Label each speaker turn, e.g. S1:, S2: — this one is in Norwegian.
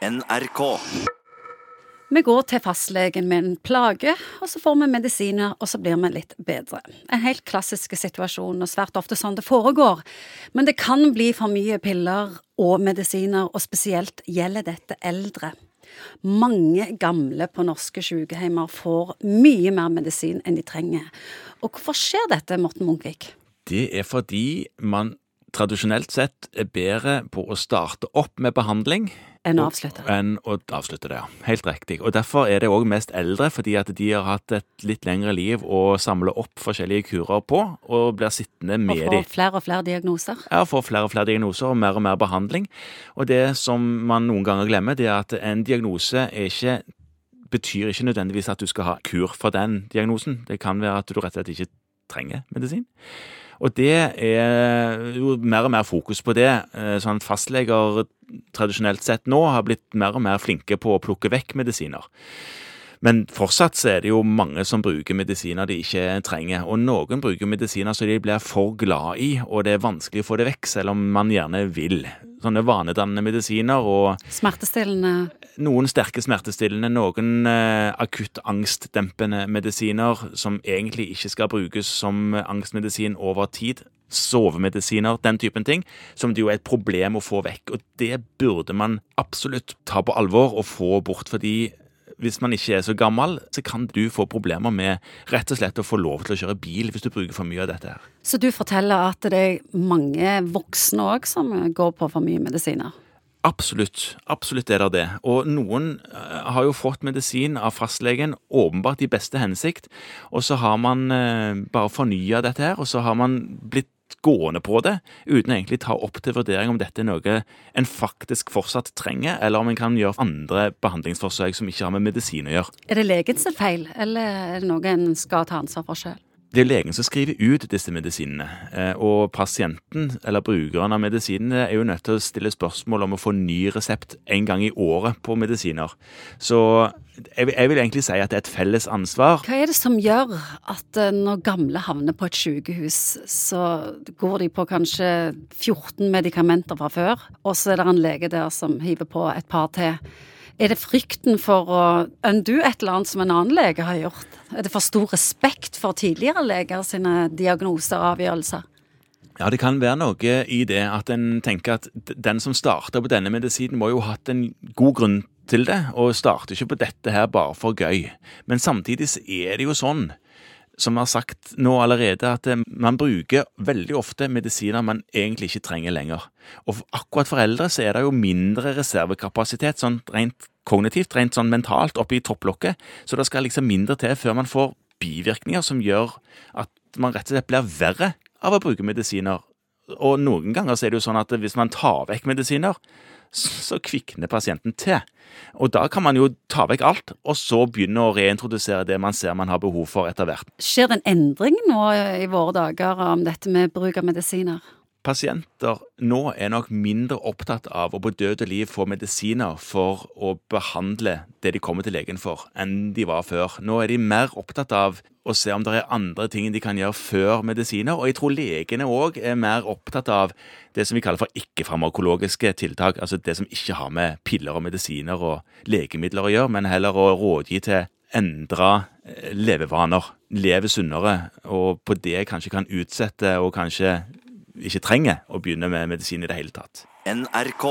S1: NRK.
S2: Vi går til fastlegen med en plage, og så får vi medisiner, og så blir vi litt bedre. En helt klassisk situasjon, og svært ofte sånn det foregår. Men det kan bli for mye piller og medisiner, og spesielt gjelder dette eldre. Mange gamle på norske sykehjemmer får mye mer medisin enn de trenger. Og hvorfor skjer dette, Morten Munkvik?
S3: Det er fordi man tradisjonelt sett er bedre på å starte opp med behandling
S2: Enn å avslutte.
S3: Enn å avslutte det, ja. Helt riktig. Og Derfor er det òg mest eldre, fordi at de har hatt et litt lengre liv å samle opp forskjellige kurer på, og blir sittende
S2: Og
S3: med
S2: får
S3: de.
S2: flere og flere diagnoser.
S3: Ja, får flere og flere diagnoser og mer og mer behandling. Og det som man noen ganger glemmer, det er at en diagnose er ikke betyr ikke nødvendigvis at du skal ha kur for den diagnosen. Det kan være at du rett og slett ikke trenger medisin. Og det er jo mer og mer fokus på det. eh, Sånn at fastleger tradisjonelt sett nå har blitt mer og mer flinke på å plukke vekk medisiner. Men fortsatt så er det jo mange som bruker medisiner de ikke trenger. Og noen bruker medisiner som de blir for glad i, og det er vanskelig å få det vekk, selv om man gjerne vil. Sånne vanedannende medisiner og
S2: Smertestillende.
S3: Noen sterke smertestillende, noen eh, akutt angstdempende medisiner som egentlig ikke skal brukes som angstmedisin over tid. Sovemedisiner, den typen ting, som det jo er et problem å få vekk. Og det burde man absolutt ta på alvor og få bort, fordi hvis man ikke er så gammel, så kan du få problemer med rett og slett å få lov til å kjøre bil hvis du bruker for mye av dette her.
S2: Så du forteller at det er mange voksne òg som går på for mye medisiner?
S3: Absolutt. Absolutt er det det. Og noen eh, har jo fått medisin av fastlegen, åpenbart i beste hensikt, og så har man eh, bare fornya dette her, og så har man blitt gående på det, uten å egentlig ta opp til vurdering om dette er noe en faktisk fortsatt trenger, eller om en kan gjøre andre behandlingsforsøk som ikke har med medisin å gjøre.
S2: Er det legen sin feil, eller er det noe en skal ta ansvar for sjøl?
S3: Det er legen som skriver ut disse medisinene, eh, og pasienten, eller brukeren av medisinene, er jo nødt til å stille spørsmål om å få ny resept en gang i året på medisiner. Så jeg jeg vil egentlig si at det er et felles ansvar.
S2: Hva er det som gjør at eh, når gamle havner på et sykehus, så går de på kanskje 14 medikamenter fra før, og så er det en lege der som hiver på et par til? Er det frykten for å undo et eller annet som en annen lege har gjort? Er det for stor respekt for tidligere leger sine diagnoser og avgjørelser?
S3: Ja, det kan være noe i det at en tenker at den som starter på denne medisinen, må jo ha hatt en god grunn til det, og starter ikke på dette her bare for gøy. Men samtidig er det jo sånn, som har sagt nå allerede, at eh, man bruker veldig ofte medisiner man egentlig ikke trenger lenger. Og akkurat for eldre så er det jo mindre reservekapasitet, sånn rent kognitivt, rent sånn mentalt, oppe i topplokket, så det skal liksom mindre til før man får bivirkninger som gjør at man rett og slett blir verre av å bruke medisiner. Og noen ganger så er det jo sånn at hvis man tar vekk medisiner, så kvikner pasienten til. Og da kan man jo ta vekk alt, og så begynne å reintrodusere det man ser man har behov for etter hvert.
S2: Skjer det en endring nå i våre dager om dette med bruk av medisiner?
S3: Pasienter nå er nok mindre opptatt av å på døde liv få medisiner for å behandle det de kommer til legen for, enn de var før. Nå er de mer opptatt av å se om det er andre ting de kan gjøre før medisiner, og jeg tror legene òg er mer opptatt av det som vi kaller for ikke-farmakologiske tiltak, altså det som ikke har med piller og medisiner og legemidler å gjøre, men heller å rådgi til endra eh, levevaner, leve sunnere, og på det kanskje kan utsette og kanskje ikke trenger å begynne med medisin i det hele tatt.
S1: NRK.